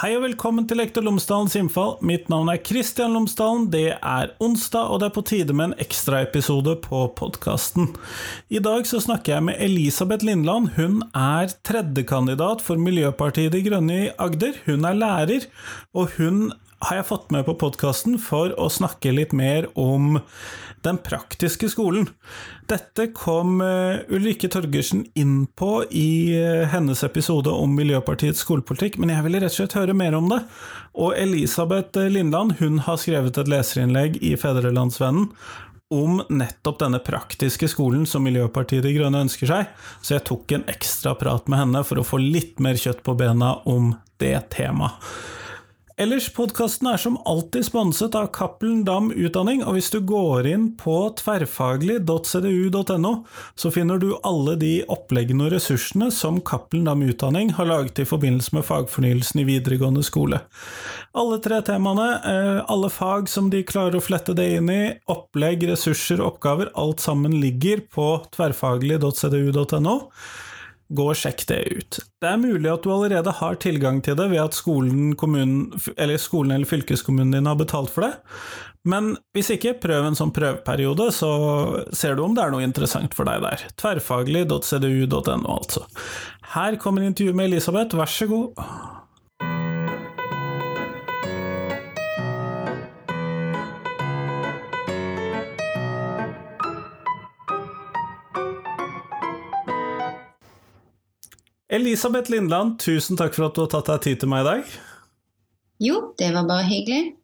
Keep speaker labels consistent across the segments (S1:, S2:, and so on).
S1: Hei og velkommen til Lektor Lomsdalens innfall. Mitt navn er Kristian Lomsdalen. Det er onsdag, og det er på tide med en ekstraepisode på podkasten. I dag så snakker jeg med Elisabeth Lindland. Hun er tredjekandidat for Miljøpartiet De Grønne i Agder. Hun er lærer, og hun har jeg fått med på podkasten for å snakke litt mer om den praktiske skolen. Dette kom eh, Ulrikke Torgersen inn på i eh, hennes episode om Miljøpartiets skolepolitikk, men jeg ville rett og slett høre mer om det. Og Elisabeth Lindland hun har skrevet et leserinnlegg i Fedrelandsvennen om nettopp denne praktiske skolen som Miljøpartiet De Grønne ønsker seg, så jeg tok en ekstra prat med henne for å få litt mer kjøtt på bena om det temaet. Ellers, podkasten er som alltid sponset av Cappelen Dam Utdanning, og hvis du går inn på tverrfaglig.cdu.no, så finner du alle de oppleggene og ressursene som Cappelen Dam Utdanning har laget i forbindelse med fagfornyelsen i videregående skole. Alle tre temaene, eh, alle fag som de klarer å flette det inn i, opplegg, ressurser oppgaver, alt sammen ligger på tverrfaglig.cdu.no. Gå og sjekk det ut. Det er mulig at du allerede har tilgang til det ved at skolen, kommunen, eller, skolen eller fylkeskommunen din har betalt for det, men hvis ikke, prøv en sånn prøveperiode, så ser du om det er noe interessant for deg der. Tverrfaglig.cdu.no, altså. Her kommer intervjuet med Elisabeth, vær så god. Elisabeth Lindland, tusen takk for at du har tatt deg tid til meg i dag.
S2: Jo, det var bare hyggelig.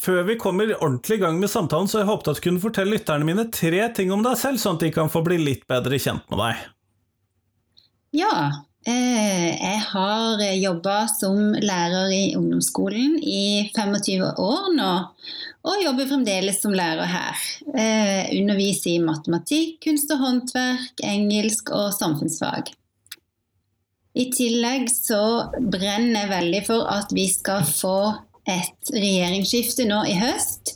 S1: Før vi kommer ordentlig i gang med samtalen, så jeg håpet at du kunne fortelle lytterne mine tre ting om deg selv, sånn at de kan få bli litt bedre kjent med deg.
S2: Ja, eh, jeg har jobba som lærer i ungdomsskolen i 25 år nå, og jobber fremdeles som lærer her. Eh, underviser i matematikk, kunst og håndverk, engelsk og samfunnsfag. I tillegg så brenner jeg veldig for at vi skal få et regjeringsskifte nå i høst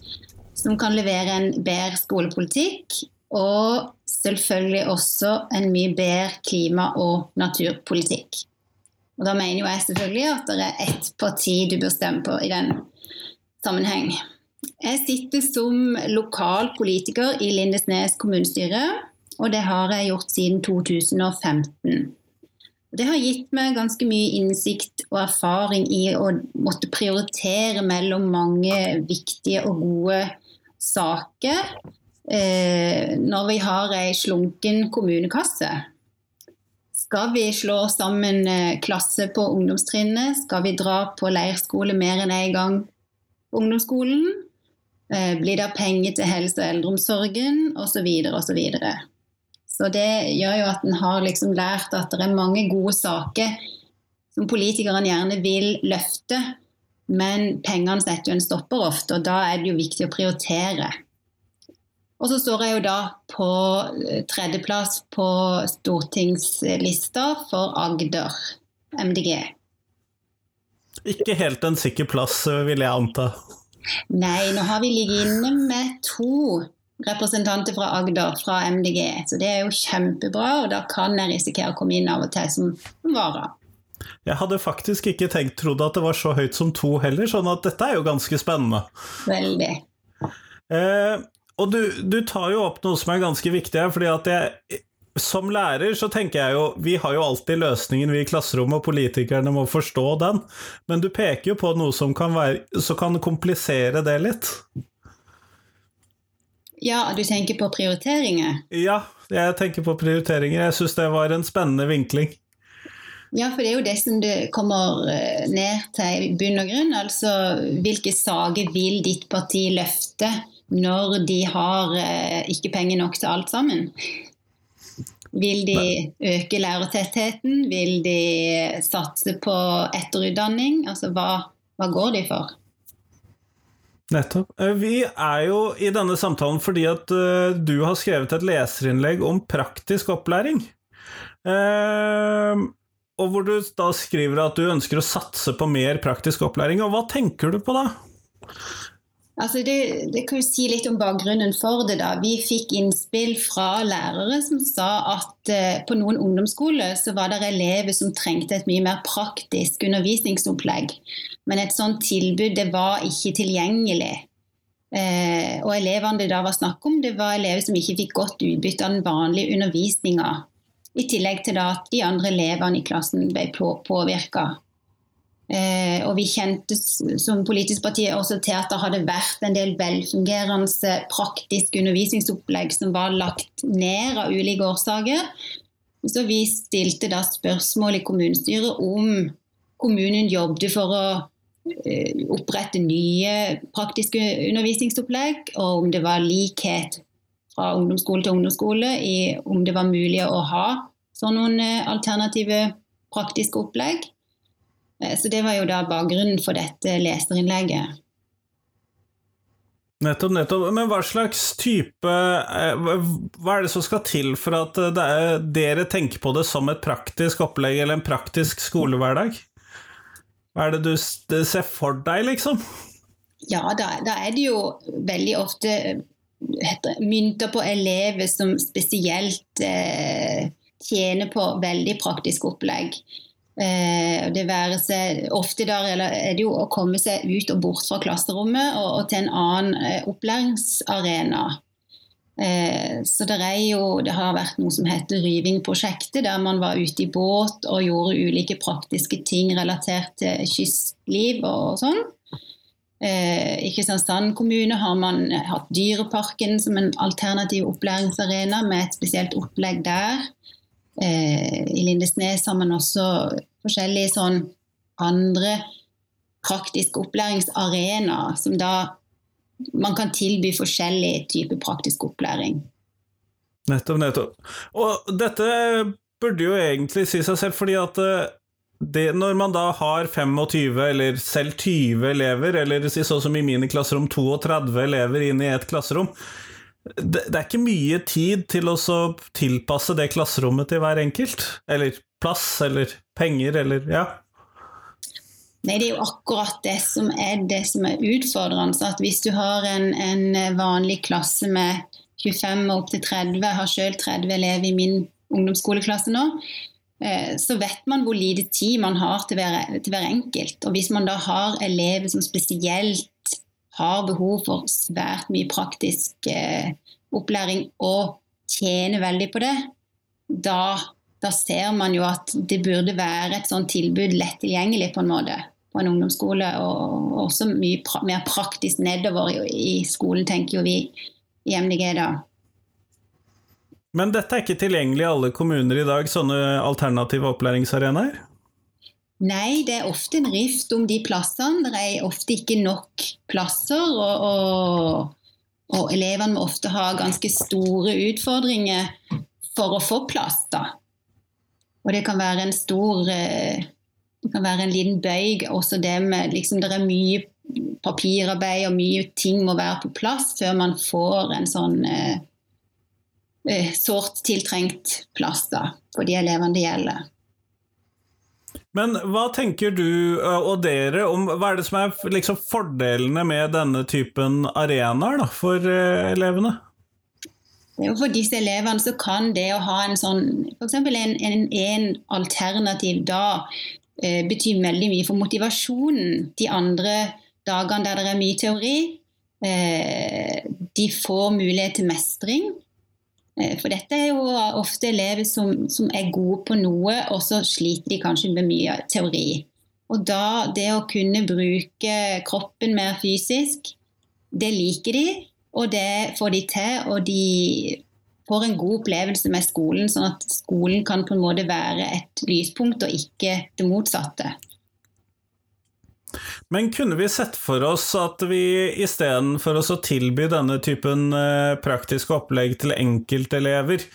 S2: som kan levere en bedre skolepolitikk, og selvfølgelig også en mye bedre klima- og naturpolitikk. Og Da mener jo jeg selvfølgelig at det er ett parti du bør stemme på i den sammenheng. Jeg sitter som lokal politiker i Lindesnes kommunestyre, og det har jeg gjort siden 2015. Det har gitt meg ganske mye innsikt og erfaring i å måtte prioritere mellom mange viktige og gode saker eh, når vi har ei slunken kommunekasse. Skal vi slå sammen eh, klasse på ungdomstrinnet? Skal vi dra på leirskole mer enn én en gang på ungdomsskolen? Eh, blir det penger til helse- og eldreomsorgen? Osv. osv. Så det gjør jo at en har liksom lært at det er mange gode saker som politikerne gjerne vil løfte, men pengene setter jo en stopper ofte, og da er det jo viktig å prioritere. Og så står jeg jo da på eh, tredjeplass på stortingslista for Agder MDG.
S1: Ikke helt en sikker plass, vil jeg anta.
S2: Nei, nå har vi ligget inne med to representanter fra Agder, fra MDG. Så det er jo kjempebra, og da kan jeg risikere å komme inn av og til som vara.
S1: Jeg hadde faktisk ikke tenkt trodd at det var så høyt som to heller, sånn at dette er jo ganske spennende.
S2: Veldig.
S1: Eh, og du, du, tar jo opp noe som er ganske viktig her, fordi at jeg som lærer så tenker jeg jo Vi har jo alltid løsningen, vi i klasserommet, og politikerne må forstå den. Men du peker jo på noe som kan, være, som kan komplisere det litt.
S2: Ja, du tenker på prioriteringer?
S1: Ja, jeg tenker på prioriteringer. Jeg syns det var en spennende vinkling.
S2: Ja, for det er jo det som det kommer eh, ned til i bunn og grunn. Altså hvilke saker vil ditt parti løfte når de har eh, ikke penger nok til alt sammen? Vil de øke lærertettheten? Vil de satse på etterutdanning? Altså hva, hva går de for?
S1: Nettopp. Eh, vi er jo i denne samtalen fordi at uh, du har skrevet et leserinnlegg om praktisk opplæring. Uh, og hvor du da skriver at du ønsker å satse på mer praktisk opplæring. Og hva tenker du på da?
S2: Altså det, det, kan jo si litt om bakgrunnen for det. da. Vi fikk innspill fra lærere som sa at eh, på noen ungdomsskoler så var det elever som trengte et mye mer praktisk undervisningsopplegg. Men et sånt tilbud det var ikke tilgjengelig. Eh, og elevene det da var snakk om, det var elever som ikke fikk godt utbytte av den vanlige undervisninga. I tillegg til at de andre elevene i klassen ble påvirka. Eh, og vi kjente som politisk parti også til at det hadde vært en del velfungerende praktiske undervisningsopplegg som var lagt ned av ulike årsaker. Så vi stilte da spørsmål i kommunestyret om kommunen jobbet for å eh, opprette nye praktiske undervisningsopplegg, og om det var likhet fra ungdomsskole til ungdomsskole, i, om det var mulig å ha sånne alternative praktiske opplegg. Eh, så det var jo da bakgrunnen for dette leserinnlegget.
S1: Nettopp, nettopp. Men hva slags type eh, Hva er det som skal til for at eh, er, dere tenker på det som et praktisk opplegg eller en praktisk skolehverdag? Hva er det du ser for deg, liksom?
S2: Ja, da, da er det jo veldig ofte mynter på elever som spesielt eh, tjener på veldig praktisk opplegg. Eh, det være seg, ofte der er det jo å komme seg ut og bort fra klasserommet og, og til en annen eh, opplæringsarena. Eh, så det, jo, det har vært noe som heter Ryving-prosjektet, der man var ute i båt og gjorde ulike praktiske ting relatert til kystliv og sånn. I Kristiansand kommune har man hatt Dyreparken som en alternativ opplæringsarena med et spesielt opplegg der. Eh, I Lindesnes har man også forskjellige sånn andre praktiske opplæringsarenaer som da man kan tilby forskjellig type praktisk opplæring.
S1: Nettopp, nettopp. Og dette burde jo egentlig si seg selv, fordi at eh, det, når man da har 25 eller selv 20 elever, eller sånn som i mine klasserom 32 elever inne i et klasserom, det, det, er ikke mye tid til å tilpasse det klasserommet til hver enkelt. Eller plass, eller penger, eller ja.
S2: Nei, det er jo akkurat det som er det som er utfordrende. At hvis du har en, en vanlig klasse med 25 og opptil 30, jeg har selv 30 elever i min ungdomsskoleklasse nå, eh, så vet man hvor lite tid man har til hver, til hver enkelt. Og hvis man da har elever som spesielt har behov for svært mye praktisk eh, opplæring og tjener veldig på det, da, da, ser man jo at det burde være et sånt tilbud lett tilgjengelig på en måte på en ungdomsskole, og også mye pra mer praktisk nedover i, i, skolen, tenker jo vi i MDG da.
S1: Men dette er ikke tilgjengelig i alle kommuner i dag, sånne alternative opplæringsarenaer?
S2: Nei, det er ofte en rift om de plassene. Det er ofte ikke nok plasser. Og, og, og, elevene må ofte ha ganske store utfordringer for å få plass. Da. Og det kan være en stor eh, Det kan være en liten bøyg. Også det med liksom, Det er mye papirarbeid og mye ting må være på plass før man får en sånn eh, eh sårt tiltrengt plass da, for de elevene det gjelder.
S1: Men hva tenker du og dere om Hva er det som er liksom fordelene med denne typen arenaer for elevene?
S2: For disse elevene så kan det å ha en sånn f.eks. En, en, en alternativ eh, betyr veldig mye for motivasjonen de andre dagene der det er mye teori. De får mulighet til mestring. Eh, for dette er jo ofte elever som, som, er gode på noe, og så sliter de kanskje med mye teori. Og da det å kunne bruke kroppen mer fysisk, det liker de, og det får de til. Og de får en god opplevelse med skolen, sånn at skolen kan på en måte være et lyspunkt og ikke det motsatte.
S1: Men kunne vi sett for oss at vi istedenfor å tilby denne typen eh, praktiske opplegg til enkeltelever,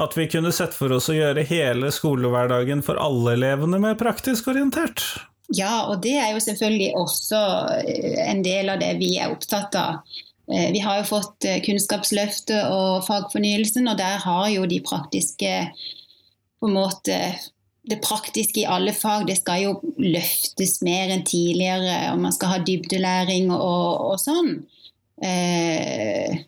S1: at vi kunne sett for oss å gjøre hele skolehverdagen for alle elevene mer praktisk orientert?
S2: Ja, og det er jo selvfølgelig også eh, en del av det vi er opptatt av. Eh, vi har jo fått Kunnskapsløftet og fagfornyelsen, og der har jo de praktiske på en måte det praktiske i alle fag det skal jo løftes mer enn tidligere, og man skal ha dybdelæring og, og sånn. Eh,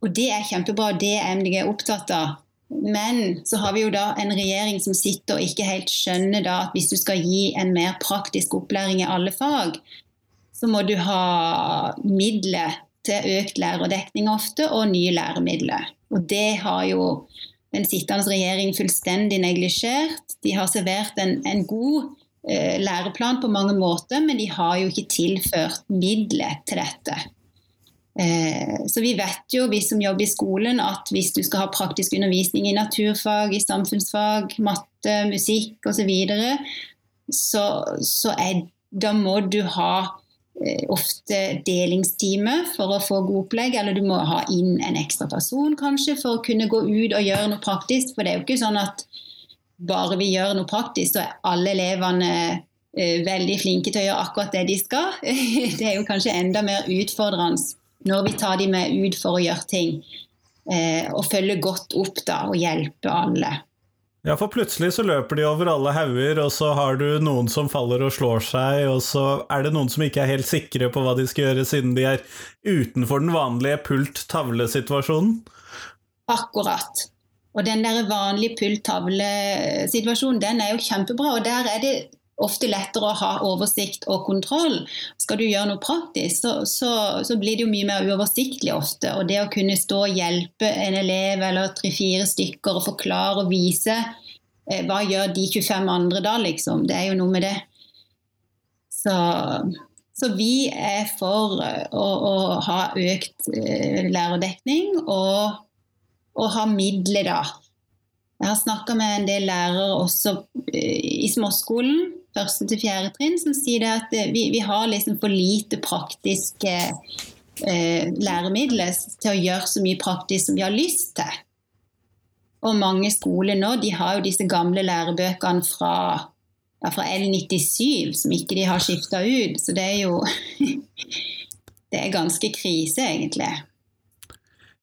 S2: og det er kjempebra, det er MDG opptatt av. Men så har vi jo da en regjering som sitter og ikke helt skjønner da at hvis du skal gi en mer praktisk opplæring i alle fag, så må du ha midler til økt lærerdekning ofte, og nye læremidler. Og det har jo den sittende regjering fullstendig neglisjert. De har servert en, en god eh, læreplan på mange måter, men de har jo ikke tilført midler til dette. Eh, så vi vet jo, vi som jobber i skolen, at hvis du skal ha praktisk undervisning i naturfag, i samfunnsfag, matte, musikk osv., så, så, så er, da må du ha ofte delingstime for å få god opplegg, eller du må ha inn en ekstra person kanskje for å kunne gå ut og gjøre noe praktisk. For det er jo ikke sånn at bare vi gjør noe praktisk, så er alle elevene eh, veldig flinke til å gjøre akkurat det de skal. Det er jo kanskje enda mer utfordrende når vi tar de med ut for å gjøre ting. Eh, og følge godt opp da, og hjelpe alle.
S1: Ja, for plutselig så løper de over alle hauger, og så har du noen som faller og slår seg, og så er det noen som ikke er helt sikre på hva de skal gjøre, siden de er utenfor den vanlige pult-tavle-situasjonen.
S2: Akkurat. Og den der vanlige pult-tavle-situasjonen, den er jo kjempebra. Og der er det ofte lettere å ha oversikt og kontroll. Skal du gjøre noe praktisk, så, så, så, blir det jo mye mer uoversiktlig ofte. Og det å kunne stå og hjelpe en elev eller tre-fire stykker og forklare og vise eh, hva gjør de 25 andre da, liksom. Det er jo noe med det. Så, så vi er for eh, å, å ha økt eh, lærerdekning og, og ha midler, da. Jeg har snakka med en del lærere også eh, i småskolen første til fjerde trinn som sier at eh, vi, vi har liksom for lite praktiske eh, læremidler til å gjøre så mye praktisk som vi har lyst til. Og mange skoler nå de har jo disse gamle lærebøkene fra, ja, fra L97 som ikke de har skifta ut. Så det er jo Det er ganske krise, egentlig.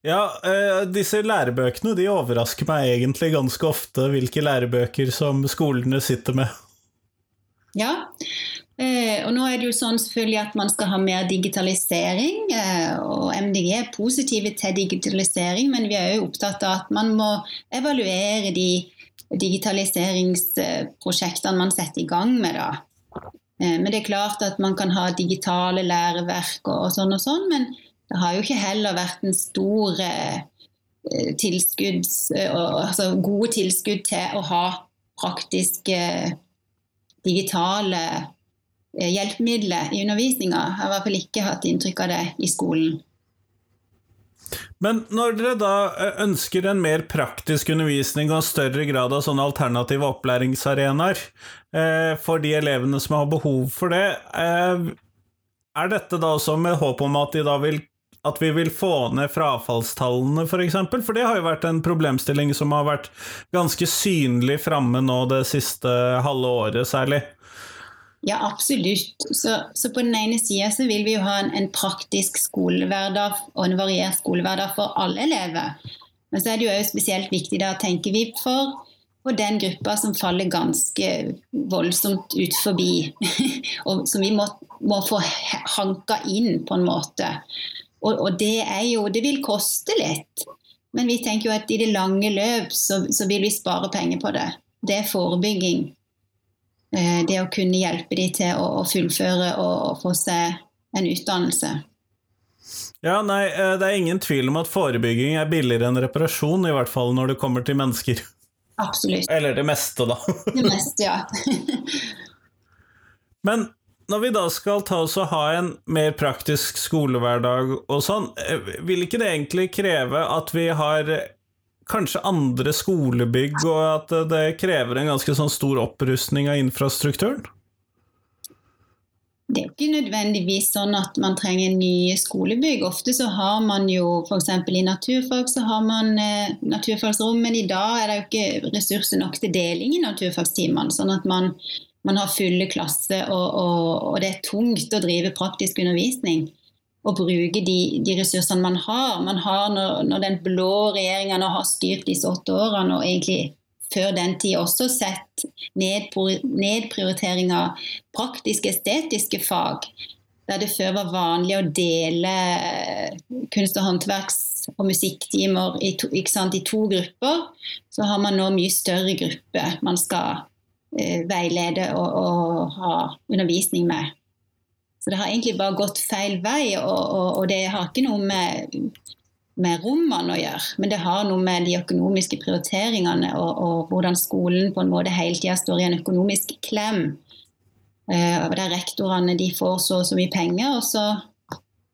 S1: Ja, uh, disse lærebøkene de overrasker meg egentlig ganske ofte, hvilke lærebøker som skolene sitter med.
S2: Ja, eh, og nå er det jo sånn selvfølgelig at man skal ha mer digitalisering. Eh, og MDG er positive til digitalisering, men vi er jo opptatt av at man må evaluere de digitaliseringsprosjektene man setter i gang med. da. Eh, men det er klart at man kan ha digitale læreverk og, sånn og sånn, men det har jo ikke heller vært en stor tilskudds, altså gode tilskudd til å ha praktiske digitale eh, hjelpemidler i undervisninga. Jeg har i hvert fall ikke hatt inntrykk av det i skolen.
S1: Men når dere da eh, ønsker en mer praktisk undervisning og større grad av sånne alternative opplæringsarenaer eh, for de elevene som har behov for det, eh, er dette da også med håp om at, de da vil, at vi vil få ned frafallstallene, f.eks.? For, eksempel? for det har jo vært en problemstilling som har vært ganske synlig framme nå det siste halve året, særlig.
S2: Ja, absolutt. Så, så, på den ene sida så vil vi jo ha en, en, praktisk skolehverdag og en variert skolehverdag for alle elever. Men så er det jo spesielt viktig da, tenker vi, for, for den gruppa som faller ganske voldsomt ut forbi. og som vi må, må, få hanka inn på en måte. Og, og, det er jo Det vil koste litt. Men vi tenker jo at i det lange løp så, så vil vi spare penger på det. Det er forebygging. Eh, det å kunne hjelpe dem til å, fullføre og, få seg en utdannelse.
S1: Ja, nei, eh, det er ingen tvil om at forebygging er billigere enn reparasjon, i hvert fall når det kommer til mennesker.
S2: Absolutt.
S1: Eller det meste, da.
S2: det meste, ja.
S1: Men når vi da skal ta oss og ha en mer praktisk skolehverdag og sånn, eh, vil ikke det egentlig kreve at vi har kanskje andre skolebygg, og at det krever en ganske sånn stor opprustning av infrastrukturen?
S2: Det er jo ikke nødvendigvis sånn at man trenger nye skolebygg. Ofte så har man jo f.eks. i naturfag så har man eh, naturfagsrom, men i dag er det jo ikke ressurser nok til deling i naturfagstimene. Sånn at man, man har fulle klasser, og, og, og, det er tungt å drive praktisk undervisning Og bruke de, de, ressursene man har. Man har når, når den blå regjeringa har styrt disse åtte årene, og egentlig før den tid også sett nedprioritering av praktiske, estetiske fag. Der det før var vanlig å dele kunst- og håndverks- og musikktimer i to, i to, grupper, så har man nå mye større grupper man skal eh, veilede og, og, ha undervisning med. Så det har egentlig bare gått feil vei, og, og, og det har ikke noe med, med rommene å gjøre, men det har noe med de økonomiske prioriteringene og, hvordan skolen på en måte hele tida står i en økonomisk klem. Uh, der rektorene de får så og så mye penger, og så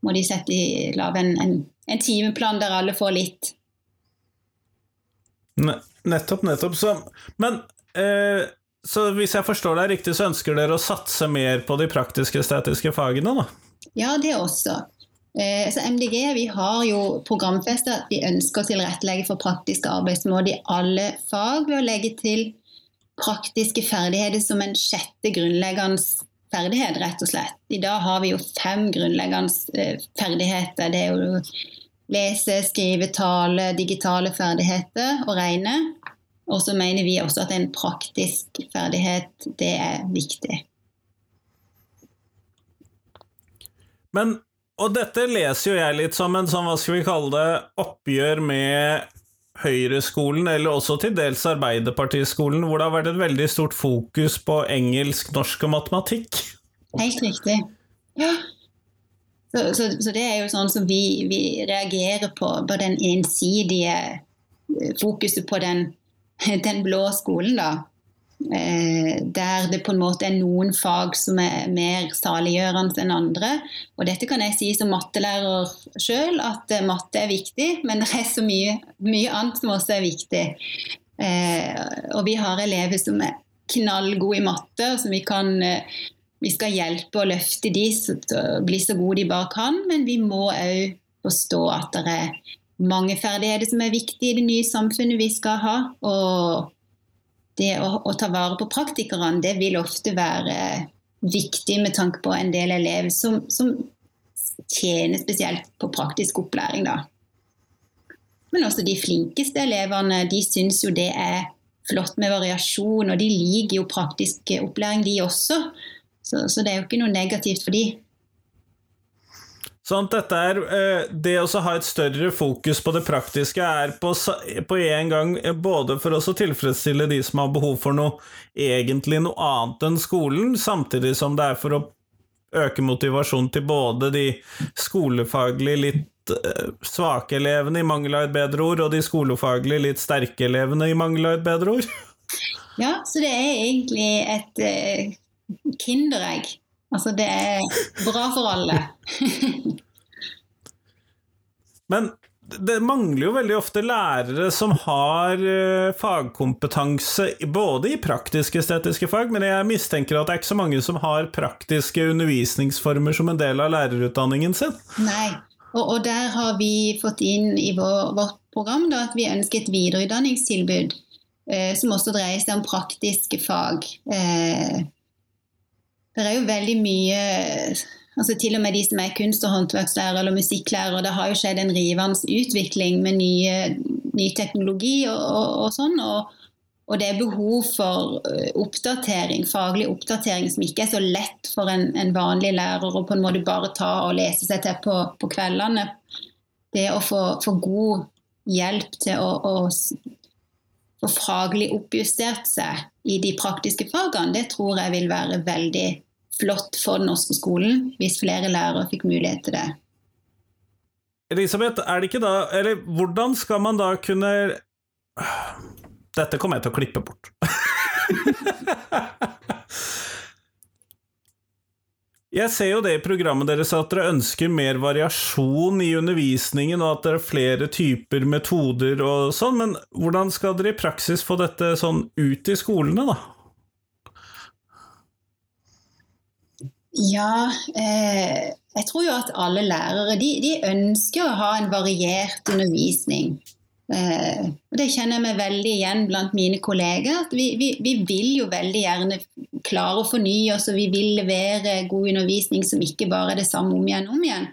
S2: må de sette i, lage en, en, en, timeplan der alle får litt.
S1: Nettopp, nettopp. Så, men eh, så hvis jeg forstår deg riktig, så ønsker dere å satse mer på de praktisk-estetiske fagene, da?
S2: Ja, det også. Eh, så MDG vi har jo programfestet at vi ønsker å tilrettelegge for praktiske arbeidsmåter i alle fag ved å legge til praktiske ferdigheter som en sjette grunnleggende ferdighet, rett og slett. I dag har vi jo fem grunnleggende eh, ferdigheter. Det er jo lese, skrive, tale, digitale ferdigheter og regne. Og så mener vi også at en praktisk ferdighet, det er viktig.
S1: Men, og dette leser jo jeg litt som en sånn, hva skal vi kalle det, oppgjør med Høyreskolen, eller også til dels Arbeiderpartiskolen, hvor det har vært et veldig stort fokus på engelsk, norsk og matematikk.
S2: Helt riktig. Ja. Så, så, så det er jo sånn som vi, vi reagerer på, på den ensidige eh, fokuset på den, den blå skolen, da. Eh, der det på en måte er noen fag som er mer saliggjørende enn andre. Og dette kan jeg si som mattelærer sjøl, at eh, matte er viktig, men det er så mye, mye annet som også er viktig. Eh, og vi har elever som er knallgode i matte, som vi kan vi skal hjelpe og løfte de til å bli så gode de bare kan, men vi må òg forstå at det er mange ferdigheter som er viktige i det nye samfunnet vi skal ha. Og det å, å, ta vare på praktikerne, det vil ofte være viktig med tanke på en del elever som, som tjener spesielt på praktisk opplæring. Da. Men også de flinkeste elevene de syns jo det er flott med variasjon, og de liker jo praktisk opplæring, de også. Så, så det er jo ikke noe negativt for de.
S1: Sånn dette er eh, Det å ha et større fokus på det praktiske er på, på en gang eh, både for å tilfredsstille de som har behov for noe egentlig noe annet enn skolen, samtidig som det er for å øke motivasjonen til både de skolefaglig litt eh, svake elevene, i mangel av et bedre ord, og de skolefaglig litt sterke elevene, i mangel av et bedre ord.
S2: Ja, så det er egentlig et uh, kinderegg Altså, det er bra for alle.
S1: Men det mangler jo veldig ofte lærere som har uh, fagkompetanse både i praktisk-estetiske fag, men jeg mistenker at det er ikke så mange som har praktiske undervisningsformer som en del av lærerutdanningen sin.
S2: Nei, og, og der har vi fått inn i vår, vårt program da, at vi ønsker et videreutdanningstilbud uh, som også dreier seg om praktiske fag. Uh, det er jo veldig mye altså Til og med de som er kunst- og håndverkslærer eller musikklærer, det har jo skjedd en rivende utvikling med nye, ny teknologi og, og, og sånn. Og, og, det er behov for eh, oppdatering, faglig oppdatering som ikke er så lett for en, en vanlig lærer å på en måte bare ta og lese seg til på, på kveldene. Det å få, få, god hjelp til å, å få faglig oppjustert seg i de praktiske fagene, det tror jeg vil være veldig flott for den norske skolen, hvis flere lærere fikk mulighet til det.
S1: Elisabeth, er det ikke da Eller hvordan skal man da kunne Dette kommer jeg til å klippe bort. Jeg ser jo det i programmet deres at dere ønsker mer variasjon i undervisningen, og at det er flere typer metoder og sånn, men hvordan skal dere i praksis få dette sånn ut i skolene, da?
S2: Ja, eh, jeg tror jo at alle lærere de, de, ønsker å ha en variert undervisning. Eh, og Det kjenner jeg meg veldig igjen blant mine kolleger. Vi, vi, vi, vil jo veldig gjerne klare å fornye oss, og vi vil levere god undervisning som ikke bare er det samme om igjen om igjen.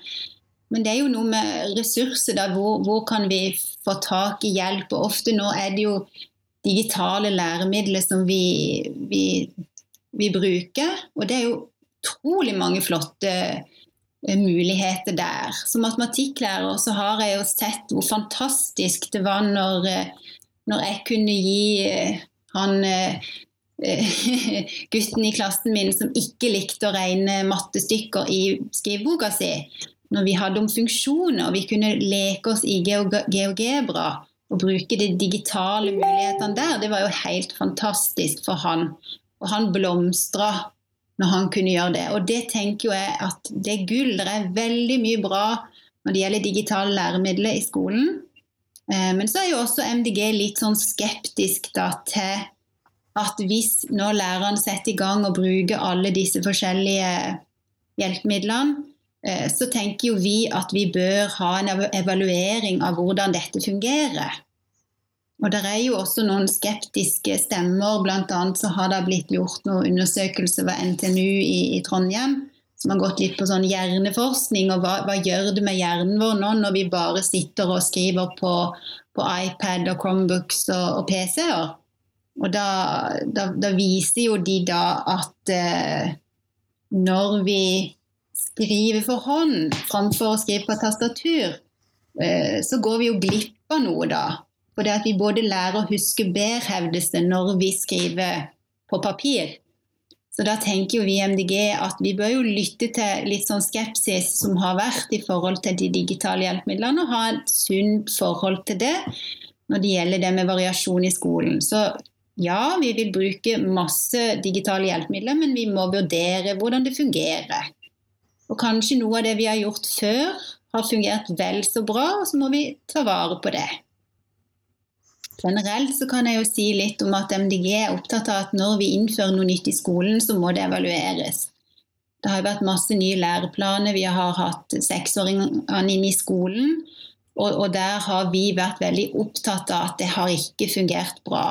S2: Men det er jo noe med ressurser. da, hvor, hvor kan vi få tak i hjelp? Og ofte nå er det jo digitale læremidler som vi, vi, vi bruker. Og det er jo utrolig mange flotte muligheter der. Som matematikklærer så har jeg jo sett hvor fantastisk det var når, eh, når jeg kunne gi eh, han gutten i klassen min som ikke likte å regne mattestykker i skriveboka si, når vi hadde om funksjoner, og vi kunne leke oss i GeoGebra og bruke de digitale mulighetene der, det var jo helt fantastisk for han. Og han blomstra når han kunne gjøre det. Og det tenker jo jeg at det er gull. Det er veldig mye bra når det gjelder digitale læremidler i skolen. Eh, men så er jo også MDG litt sånn skeptisk da til at hvis når læreren setter i gang og bruker alle disse forskjellige hjelpemidlene, eh, så tenker jo vi at vi bør ha en evaluering av hvordan dette fungerer. Og det er jo også noen skeptiske stemmer, bl.a. så har det blitt gjort noen undersøkelser ved NTNU i, i, Trondheim som har gått litt på sånn hjerneforskning, og hva, hva, gjør det med hjernen vår nå når vi bare sitter og skriver på, på iPad og Chromebooks og, og PC-er? Og da, da, da, viser jo de da at eh, når vi skriver for hånd framfor å skrive på tastatur, eh, så går vi jo glipp av noe da. Og det at vi både lærer å huske bedre, hevdes det, når vi skriver på papir. Så da tenker jo vi i MDG at vi bør jo lytte til litt sånn skepsis som har vært i forhold til de digitale hjelpemidlene, og ha et sunt forhold til det når det gjelder det med variasjon i skolen. Så ja, vi vil bruke masse digitale hjelpemidler, men vi må vurdere hvordan det fungerer. Og kanskje noe av det vi har gjort før, har fungert vel så bra, og så må vi ta vare på det. Generelt så kan jeg jo si litt om at MDG er opptatt av at når vi innfører noe nytt i skolen, så må det evalueres. Det har jo vært masse nye læreplaner, vi har hatt seksåringene inn i skolen. Og, og, der har vi vært veldig opptatt av at det har ikke fungert bra.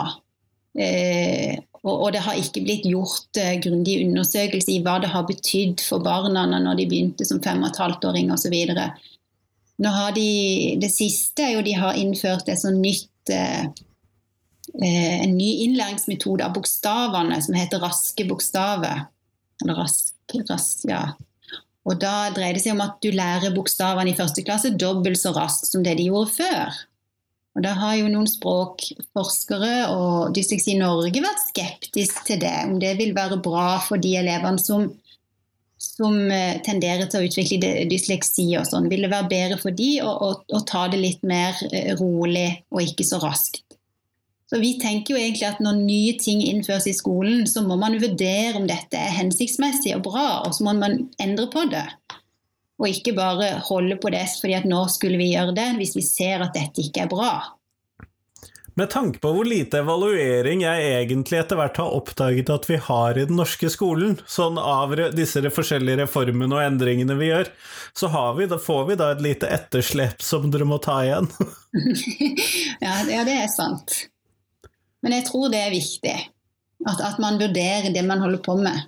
S2: Eh, og, og, det har ikke blitt gjort eh, grundig undersøkelse i hva det har betydd for barna når de begynte som fem og et halvt åring osv. Nå har de, det siste er jo de har innført et sånt nytt Eh, eh, en ny innlæringsmetode av bokstavene som heter raske bokstaver. Eller rask, rask, ja. Og da dreier det seg om at du lærer bokstavene i første klasse dobbelt så raskt som det de gjorde før. Og da har jo noen språkforskere og Dysleksi Norge vært skeptisk til det, om det vil være bra for de elevene som, som eh, tenderer til å utvikle dysleksi og sånn. Vil det være bedre for de å, å, å ta det litt mer rolig og ikke så raskt? Så Vi tenker jo egentlig at når nye ting innføres i skolen, så må man vurdere om dette er hensiktsmessig og bra, og så må man endre på det. Og ikke bare holde på det fordi at nå skulle vi gjøre det, hvis vi ser at dette ikke er bra.
S1: Med tanke på hvor lite evaluering jeg egentlig etter hvert har oppdaget at vi har i den norske skolen, sånn av disse forskjellige reformene og endringene vi gjør, så vi, får vi da et lite etterslep som dere må ta igjen.
S2: ja, det er sant. Men jeg tror det er viktig at, at man vurderer det man holder på med.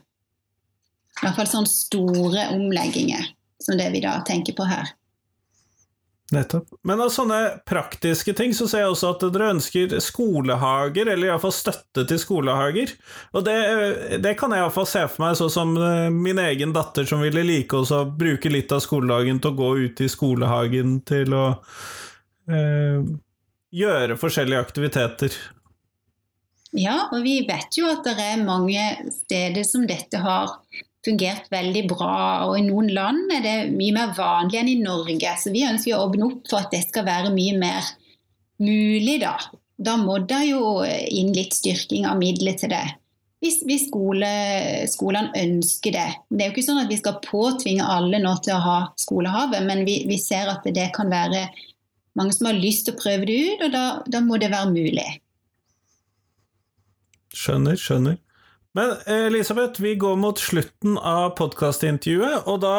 S2: I hvert fall sånne store omlegginger som det vi da tenker på her.
S1: Nettopp. Men av sånne praktiske ting så ser jeg også at dere ønsker skolehager, eller iallfall støtte til skolehager. Og det, det kan jeg iallfall se for meg, sånn som eh, min egen datter som ville like å bruke litt av skoledagen til å gå ut i skolehagen til å eh, gjøre forskjellige aktiviteter.
S2: Ja, og vi vet jo at det er mange steder som dette har fungert veldig bra. Og i noen land er det mye mer vanlig enn i Norge. Så vi ønsker å åpne opp for at det skal være mye mer mulig, da. Da må det jo inn litt styrking av midler til det. Hvis, hvis skole, skolene ønsker det. Det er jo ikke sånn at vi skal påtvinge alle nå til å ha skolehavet, men vi, vi ser at det kan være mange som har lyst til å prøve det ut, og da, da må det være mulig.
S1: Skjønner, skjønner. Men Elisabeth, vi går mot slutten av podkastintervjuet, og da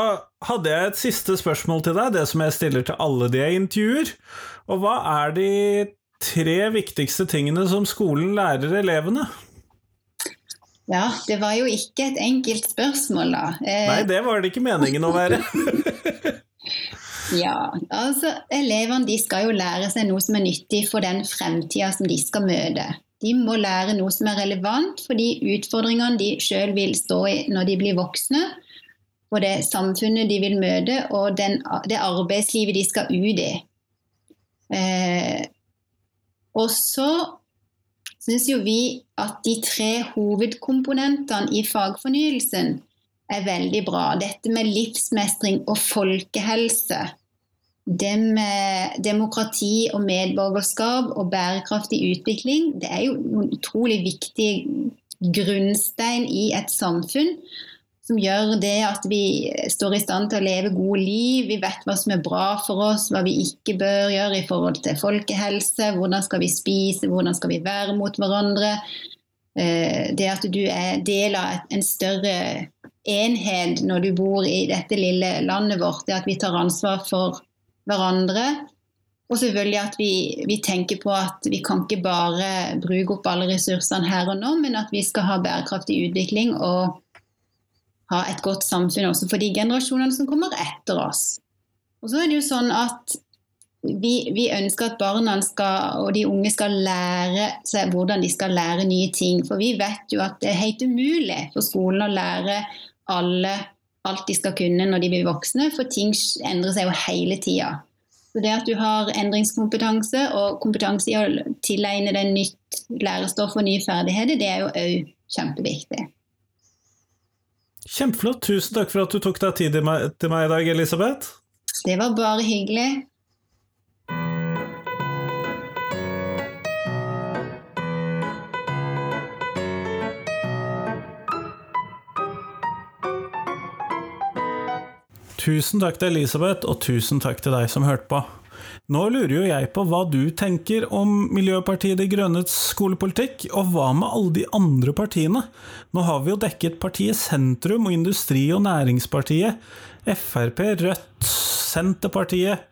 S1: hadde jeg et siste spørsmål til deg, det som jeg stiller til alle de jeg intervjuer. Og hva er de tre viktigste tingene som skolen lærer elevene?
S2: Ja, det var jo ikke et enkelt spørsmål, da.
S1: Eh... Nei, det var det ikke meningen å være.
S2: ja, altså elevene de skal jo lære seg noe som er nyttig for den fremtida som de skal møte. De må lære noe som er relevant for de utfordringene de sjøl vil stå i når de blir voksne. og det samfunnet de vil møte, og den, det arbeidslivet de skal ut i. Eh, og så syns jo vi at de tre hovedkomponentene i fagfornyelsen er veldig bra. Dette med livsmestring og folkehelse. Det med demokrati og medborgerskap og bærekraftig utvikling, det er jo en utrolig viktig grunnstein i et samfunn som gjør det at vi står i stand til å leve gode liv. Vi vet hva som er bra for oss, hva vi ikke bør gjøre i forhold til folkehelse. Hvordan skal vi spise, hvordan skal vi være mot hverandre. Eh, det at du er del av en større enhet når du bor i dette lille landet vårt. Det at vi tar ansvar for hverandre. Og selvfølgelig at vi, vi, tenker på at vi kan ikke bare bruke opp alle ressursene her og nå, men at vi skal ha bærekraftig utvikling og ha et godt samfunn også for de generasjonene som kommer etter oss. Og så er det jo sånn at vi, vi ønsker at barna skal, og de unge skal lære seg hvordan de skal lære nye ting. For vi vet jo at det er helt umulig for skolen å lære alle alt de skal kunne når de blir voksne, for ting endrer seg jo hele tida. Så det at du har endringskompetanse og kompetanse i å tilegne deg nytt lærestoff og nye ferdigheter, det er jo òg kjempeviktig.
S1: Kjempeflott. Tusen takk for at du tok deg tid til meg, til meg i dag, Elisabeth.
S2: Det var bare hyggelig.
S1: Tusen takk til Elisabeth, og tusen takk til deg som hørte på. Nå lurer jo jeg på hva du tenker om Miljøpartiet De Grønnes skolepolitikk, og hva med alle de andre partiene? Nå har vi jo dekket partiet Sentrum og Industri- og Næringspartiet, Frp, Rødt, Senterpartiet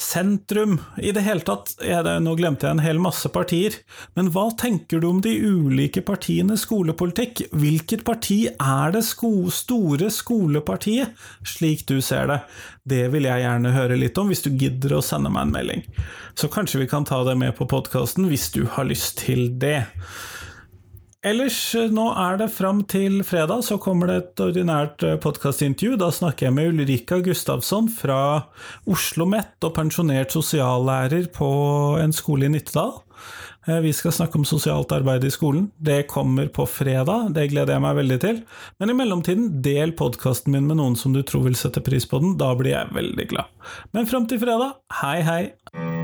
S1: sentrum I det hele tatt, det, nå glemte jeg en hel masse partier, men hva tenker du om de ulike partienes skolepolitikk? Hvilket parti er det sko store skolepartiet, slik du ser det? Det vil jeg gjerne høre litt om, hvis du gidder å sende meg en melding. Så kanskje vi kan ta det med på podkasten hvis du har lyst til det. Ellers, eh, nå er det fram til fredag, så kommer det et ordinært eh, podkastintervju. Da snakker jeg med Ulrika Gustavsson fra Oslo OsloMet og pensjonert sosiallærer på en skole i Nittedal. Eh, vi skal snakke om sosialt arbeid i skolen. Det kommer på fredag, det gleder jeg meg veldig til. Men i mellomtiden, del podkasten min med noen som du tror vil sette pris på den. Da blir jeg veldig glad. Men fram til fredag, hei hei!